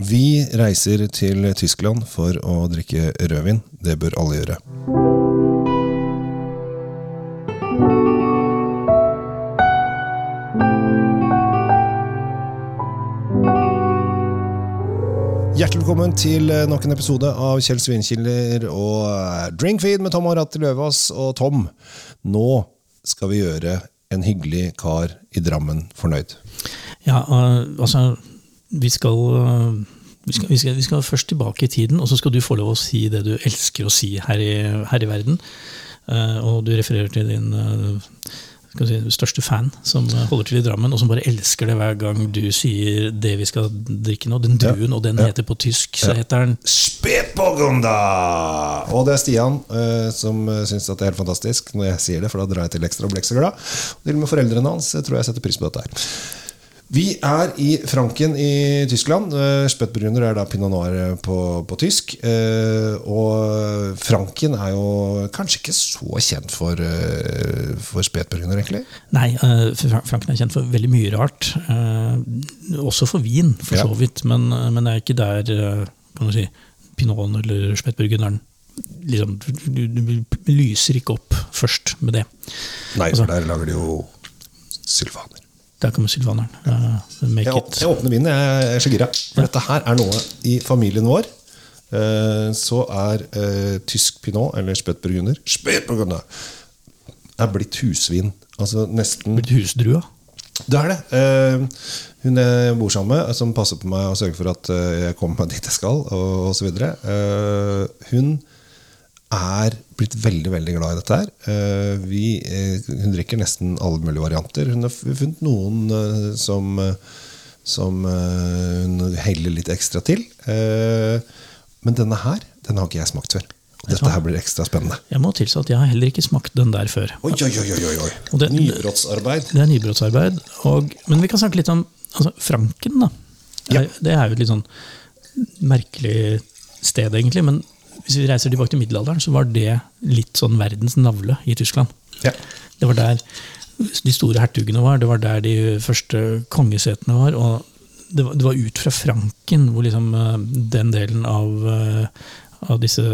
Vi reiser til Tyskland for å drikke rødvin. Det bør alle gjøre. Hjertelig velkommen til eh, nok en episode av Kjell Svinkiller og eh, Drinkfeed med Tom og Ratti Løvaas. Og Tom, nå skal vi gjøre en hyggelig kar i Drammen fornøyd. Ja, uh, altså vi skal, uh, vi, skal, vi, skal, vi skal, først tilbake i tiden, og så skal du få lov å si det du elsker å si her i, her i verden. Uh, og du refererer til din si, største fan som holder til i Drammen, og som bare elsker det hver gang du sier det vi skal drikke nå. Den druen, og den heter på tysk, så heter den Spetburgunder! Og det er Stian som syns det er helt fantastisk når jeg sier det, for da drar jeg til ekstra og blir ekstra glad. Til og med foreldrene hans tror jeg setter pris på dette her. Vi er i Franken i Tyskland. Uh, er da pinot noir eh, på, på tysk. Uh, og Franken er jo kanskje ikke så kjent for, for spetbrunner, egentlig? Nei, Franken er kjent for veldig mye rart. også for vin, for så vidt. Men, men det er ikke der kan si, pinoten eller spetburgunderen liksom, du, du, du, lyser ikke opp først med det. Nei, for altså, der lager de jo sylvaner. Der kommer sylvaneren. Uh, jeg, jeg, åpner vinden, jeg er så gira. For ja. dette her er noe i familien vår. Uh, så er uh, tysk pinot, eller spøtburgunder Spøtburgunder! er blitt husvin. Altså nesten Blitt husdrua? Det er det. Hun jeg bor sammen med, som passer på meg og sørger for at jeg kommer meg dit jeg skal, og osv. Hun er blitt veldig veldig glad i dette. her. Eh, vi, eh, hun drikker nesten alle mulige varianter. Hun har funnet noen eh, som, som hun heller litt ekstra til. Men denne her den har ikke jeg smakt før. Dette her blir ekstra spennende. Jeg må tilstå at jeg har heller ikke smakt den der før. Oi, oi, oi, oi, oi. Det, nybrottsarbeid. Det er nybrottsarbeid. Og, men vi kan snakke litt om altså, Franken. da. Ja. Det er jo et litt sånn merkelig sted, egentlig. Men hvis vi reiser tilbake til middelalderen, så var det litt sånn verdens navle i Tyskland. Ja. Det var der de store hertugene var, det var der de første kongesetene var. og det var, det var ut fra Franken hvor liksom eh, den delen av, eh, av disse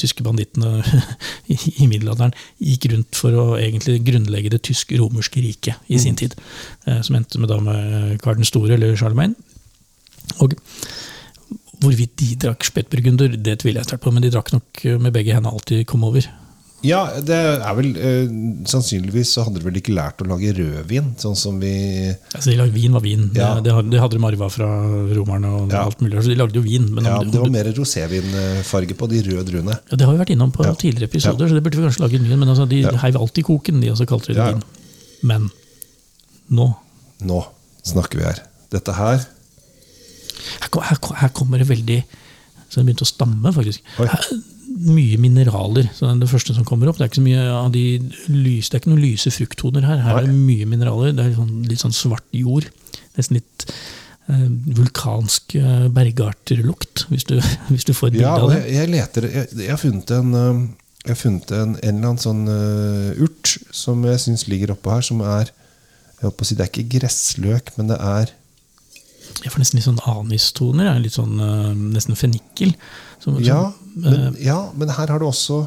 tyske bandittene i, i, middelalderen gikk rundt for å egentlig grunnlegge det tysk-romerske riket i sin mm. tid. Eh, som endte med, da med Karl den store, eller Charlemagne. Og Hvorvidt de drakk spettburgunder, det tviler jeg sterkt på, men de drakk nok med begge hendene alt de kom over. Ja, det er vel eh, Sannsynligvis så hadde de vel ikke lært å lage rødvin, sånn som vi Altså, de lagde Vin var vin. Ja. Det, det, hadde de arva fra romerne. og ja. alt mulig, så De lagde jo vin. ja, om, Det var mer rosévinfarge på de røde druene. Ja, Det har vi vært innom på ja. tidligere episoder, så det burde vi kanskje lage en ny. Men altså, de ja. heiv alltid koken, de også kalte det vin. Men nå Nå snakker vi her. Dette her her, her, kommer det veldig Så det begynte å stamme, faktisk. Her, mye mineraler. Så det er det første som kommer opp. Det er ikke så mye av de lys, det er ikke noen lyse frukttoner her. Her er det mye mineraler. Det er sånn, litt sånn svart jord. Nesten litt eh, vulkansk eh, bergarterlukt, hvis du, hvis du får et bilde ja, av det. Jeg, jeg leter, jeg, jeg, har funnet en eh, jeg har funnet en, en eller annen sånn uh, urt som jeg syns ligger oppå her, som er jeg håper å si, Det er ikke gressløk, men det er jeg får nesten litt sånn anistoner. Litt sånn uh, nesten fennikel. Som, ja, som, men, uh, ja, men her har du også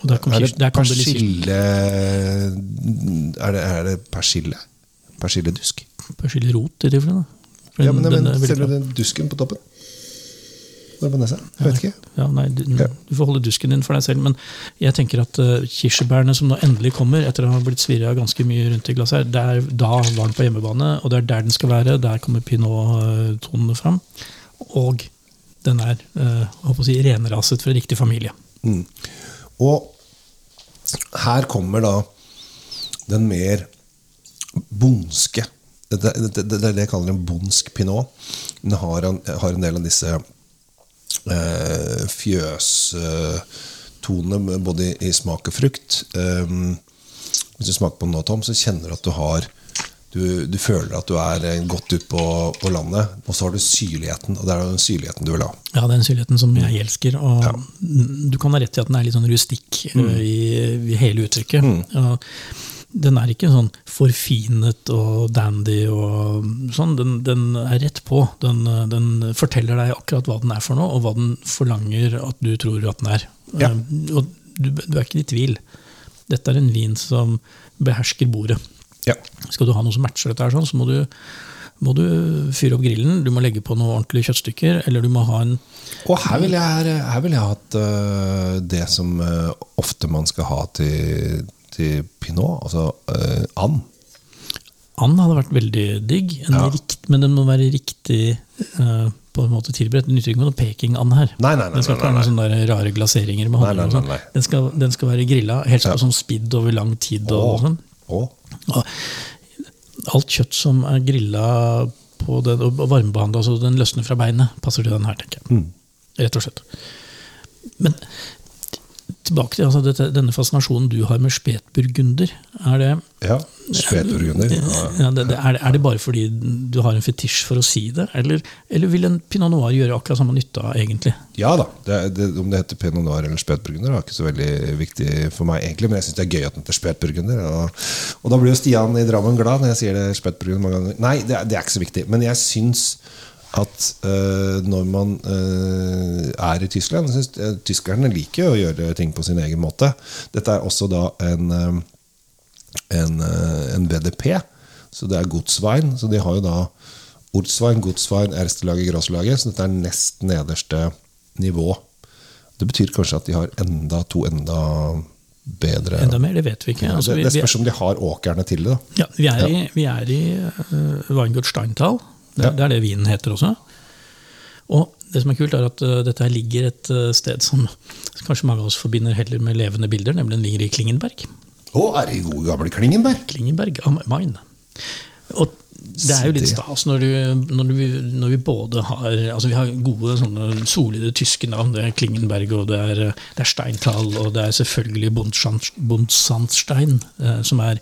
er det persille er, det, er det persille? Persilledusk? Persillerot, i tilfelle. Ja, men, men selve den dusken på toppen? Bare på nesa? Jeg vet ikke. Ja, nei, du, du, får holde dusken din for deg selv. Men jeg tenker at uh, kirsebærene som nå endelig kommer, etter å ha blitt svirra ganske mye rundt i glasset her, der, da var den på hjemmebane, og det er der den skal være. Der kommer pinot-tonene fram. Og den er uh, å si, renraset fra riktig familie. Mm. Og her kommer da den mer bondske det, det, det, det, er det jeg kaller en bondsk pinot. Den har en, har en del av disse eh, fjøstone både i smak og frukt. Um, hvis du smaker på den nå, Tom, så kjenner du at du har du, du føler at du er eh, godt ute på, på, landet. Og så har du syrligheten, og det er den syrligheten du vil ha. Ja, den syrligheten som jeg elsker. Og ja. Du kan ha rett i at den er litt sånn rustikk mm. i, i, hele uttrykket. Mm. Den er ikke sånn forfinet og dandy og sånn. Den, den er rett på. Den, den, forteller deg akkurat hva den er for noe, og hva den forlanger at du tror at den er. Ja. Eh, og du, du er ikke i tvil. Dette er en vin som behersker bordet. Ja. Skal du ha noe som matcher dette, her, sånn, så må du, må du fyre opp grillen, du må legge på noen ordentlige kjøttstykker, eller du må ha en Og her vil jeg, her vil jeg ha hatt øh, det som øh, ofte man skal ha til, til pinot, altså uh, and. And hadde vært veldig digg, en Ja. rikt, men den må være riktig uh, på en måte tilberedt. Det nytter ikke med noe peking-and her. Nei, nei, nei, den skal ikke ha noen sånne rare glaseringer. med honning sånn. Den, skal, den skal være grilla, helst Ja. sånn spidd over lang tid. og Åh, sånn. åh. Alt kjøtt som er grilla på den, og varmebehandla, så den løsner fra beinet, passer til den her, tenker jeg. Mm. Rett og slett. Men tilbake til altså, dette, denne fascinasjonen du har med spetburgunder. Er det, Ja, spetburgunder. Ja. ja, det, det, er, det, er det bare fordi du har en fetisj for å si det, eller, eller vil en pinot noir gjøre akkurat samme nytta, egentlig? Ja da. Det, om det heter pinot noir eller spetburgunder, er ikke så veldig viktig for meg, egentlig. Men jeg syns det er gøy at den heter spetburgunder. Og, og da blir jo Stian i Drammen glad når jeg sier det spetburgunder mange ganger. Nei, det, det er ikke så viktig. Men jeg syns at uh, når man uh, er i Tyskland jeg synes, uh, Tyskerne liker jo å gjøre ting på sin egen måte. Dette er også da en, en, en VDP, så det er godswein. Så de har jo da Ortswein, godswein, Erstelaget, Grosslaget. Så dette er nest nederste nivå. Det betyr kanskje at de har enda to enda bedre Enda mer, det vet vi ikke. Altså, det, vi, det spørs om de har åkrene til det. ja, vi er i, vi er i uh, Weingut Steintal. Det, Ja. det er det vinen heter også. Og det som er kult, er at uh, dette her ligger et uh, sted som kanskje mange av oss forbinder heller med levende bilder, nemlig den ligger i Klingenberg. Å, er det gode gamle Klingenberg? Klingenberg am Mine. Og det er jo litt stas når, du, når, du, når vi både har altså vi har gode, sånne solide tyske navn. Det er Klingenberg, og det er, det er Steintal, og det er selvfølgelig Bundsand- Bundsandstein, eh, som er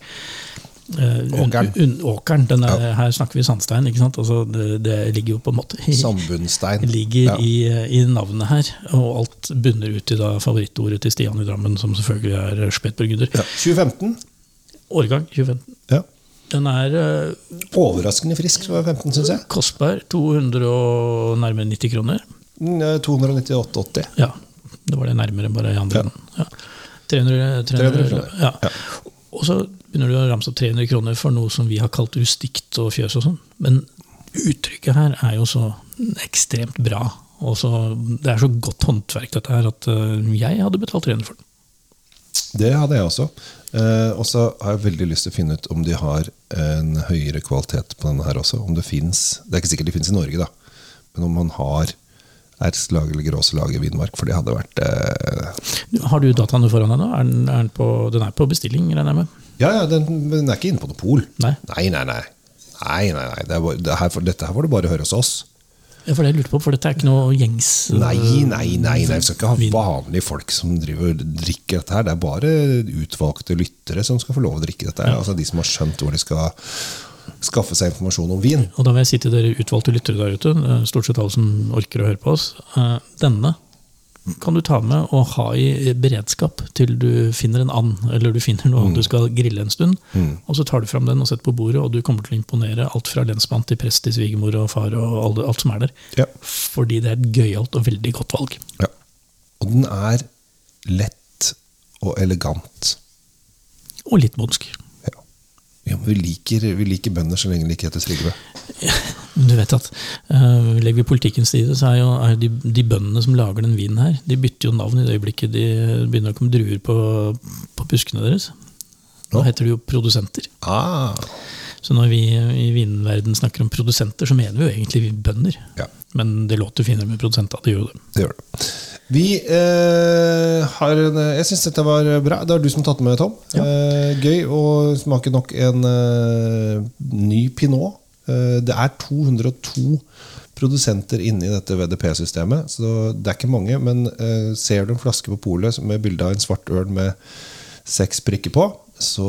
eh, Åkeren. Un, åkeren. Er, Her snakker vi sandstein? Altså, det, det ligger jo på en måte i, Sandbunnstein. ligger Ja. i, i navnet her. Og alt bunner ut i da favorittordet til Stian i Drammen, som selvfølgelig er spetburgunder. Ja. 2015. Årgang 2015. Ja. Den er uh, Overraskende frisk for 15, syns jeg. kostbar. 200 og nærmere 90 kroner. Mm, eh, 298,80. Ja, det var det nærmere bare i andre enden. Ja. 300, 300, 300 kroner. Ja. Og så begynner du å ramse opp 300 kroner for noe som vi har kalt rustikt og fjøs og sånn. Men uttrykket her er jo så ekstremt bra. Og så, det er så godt håndverk, dette her, at eh, jeg hadde betalt 300 for den. Det hadde jeg også. Eh, og så har jeg veldig lyst til å finne ut om de har en høyere kvalitet på denne her også. Om det fins Det er ikke sikkert de fins i Norge, da. Men om man har Erslag eller Gråselag i Vinmark. For det hadde vært eh, Har du dataene foran deg nå? Er den, er den, på, den er på bestilling, regner jeg med? Ja, ja, den, den er ikke inne på noe pol. Nei. nei, nei. nei. nei, nei, nei. Det bare, det her, dette her får du bare høre hos oss. Ja, for det jeg lurte på, for dette er ikke noe gjengs eh, Nei, nei, nei, nei. Vi skal ikke ha vanlige folk som driver og drikker dette her. Det er bare utvalgte lyttere som skal få lov å drikke dette her. Altså De som har skjønt hvor de skal skaffe seg informasjon om vin. Og da vil jeg si til dere utvalgte lyttere der ute, eh, stort sett alle som orker å høre på oss, eh, denne kan du ta med og ha i beredskap til du finner en and, eller du finner noe du skal grille en stund. Og så tar du fram den og setter på bordet, og du kommer til å imponere alt fra lensmann til prest til svigermor og far og alt, alt som er der. Ja. Fordi det er et gøyalt og veldig godt valg. Ja. Og den er lett og elegant. Og litt bondsk. Vi, liker, vi liker bønder så lenge de ikke heter Trygve. Du vet at uh, Legger vi politikkens side, så er jo er de, de bøndene som lager den vinen her, de bytter jo navn i det øyeblikket de begynner å komme druer på, på buskene deres. Nå heter de jo produsenter. Ah, Så når vi i vinverden snakker om produsenter, så mener vi jo egentlig bønder. ja, Men det låter finere med produsenter. Det gjør det. det gjør det. Vi eh, har en, Jeg syns dette var bra. Det er du som har tatt med, Tom. Eh, gøy å smake nok en eh, ny pinot. Eh, det er 202 produsenter inne i dette VDP-systemet, så det er ikke mange. Men eh, ser du en flaske på polet med bilde av en svart øl med seks prikker på, så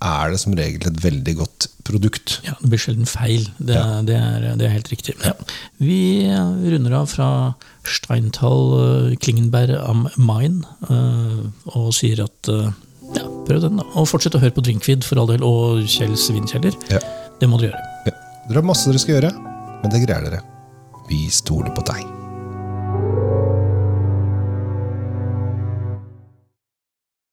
er det som regel et veldig godt produkt. Ja, Det blir sjelden feil. Det, Ja. det, er, det er helt riktig. Ja. Vi runder av fra Steintal eh, Klingenberg am Main eh, og sier at eh, ja, prøv den, da. Og fortsett å høre på Drinkvid for all del, og Kjell Svinkjeller. Ja. Det må dere gjøre. Dere har masse dere skal gjøre, men det greier dere. Vi stoler på deg.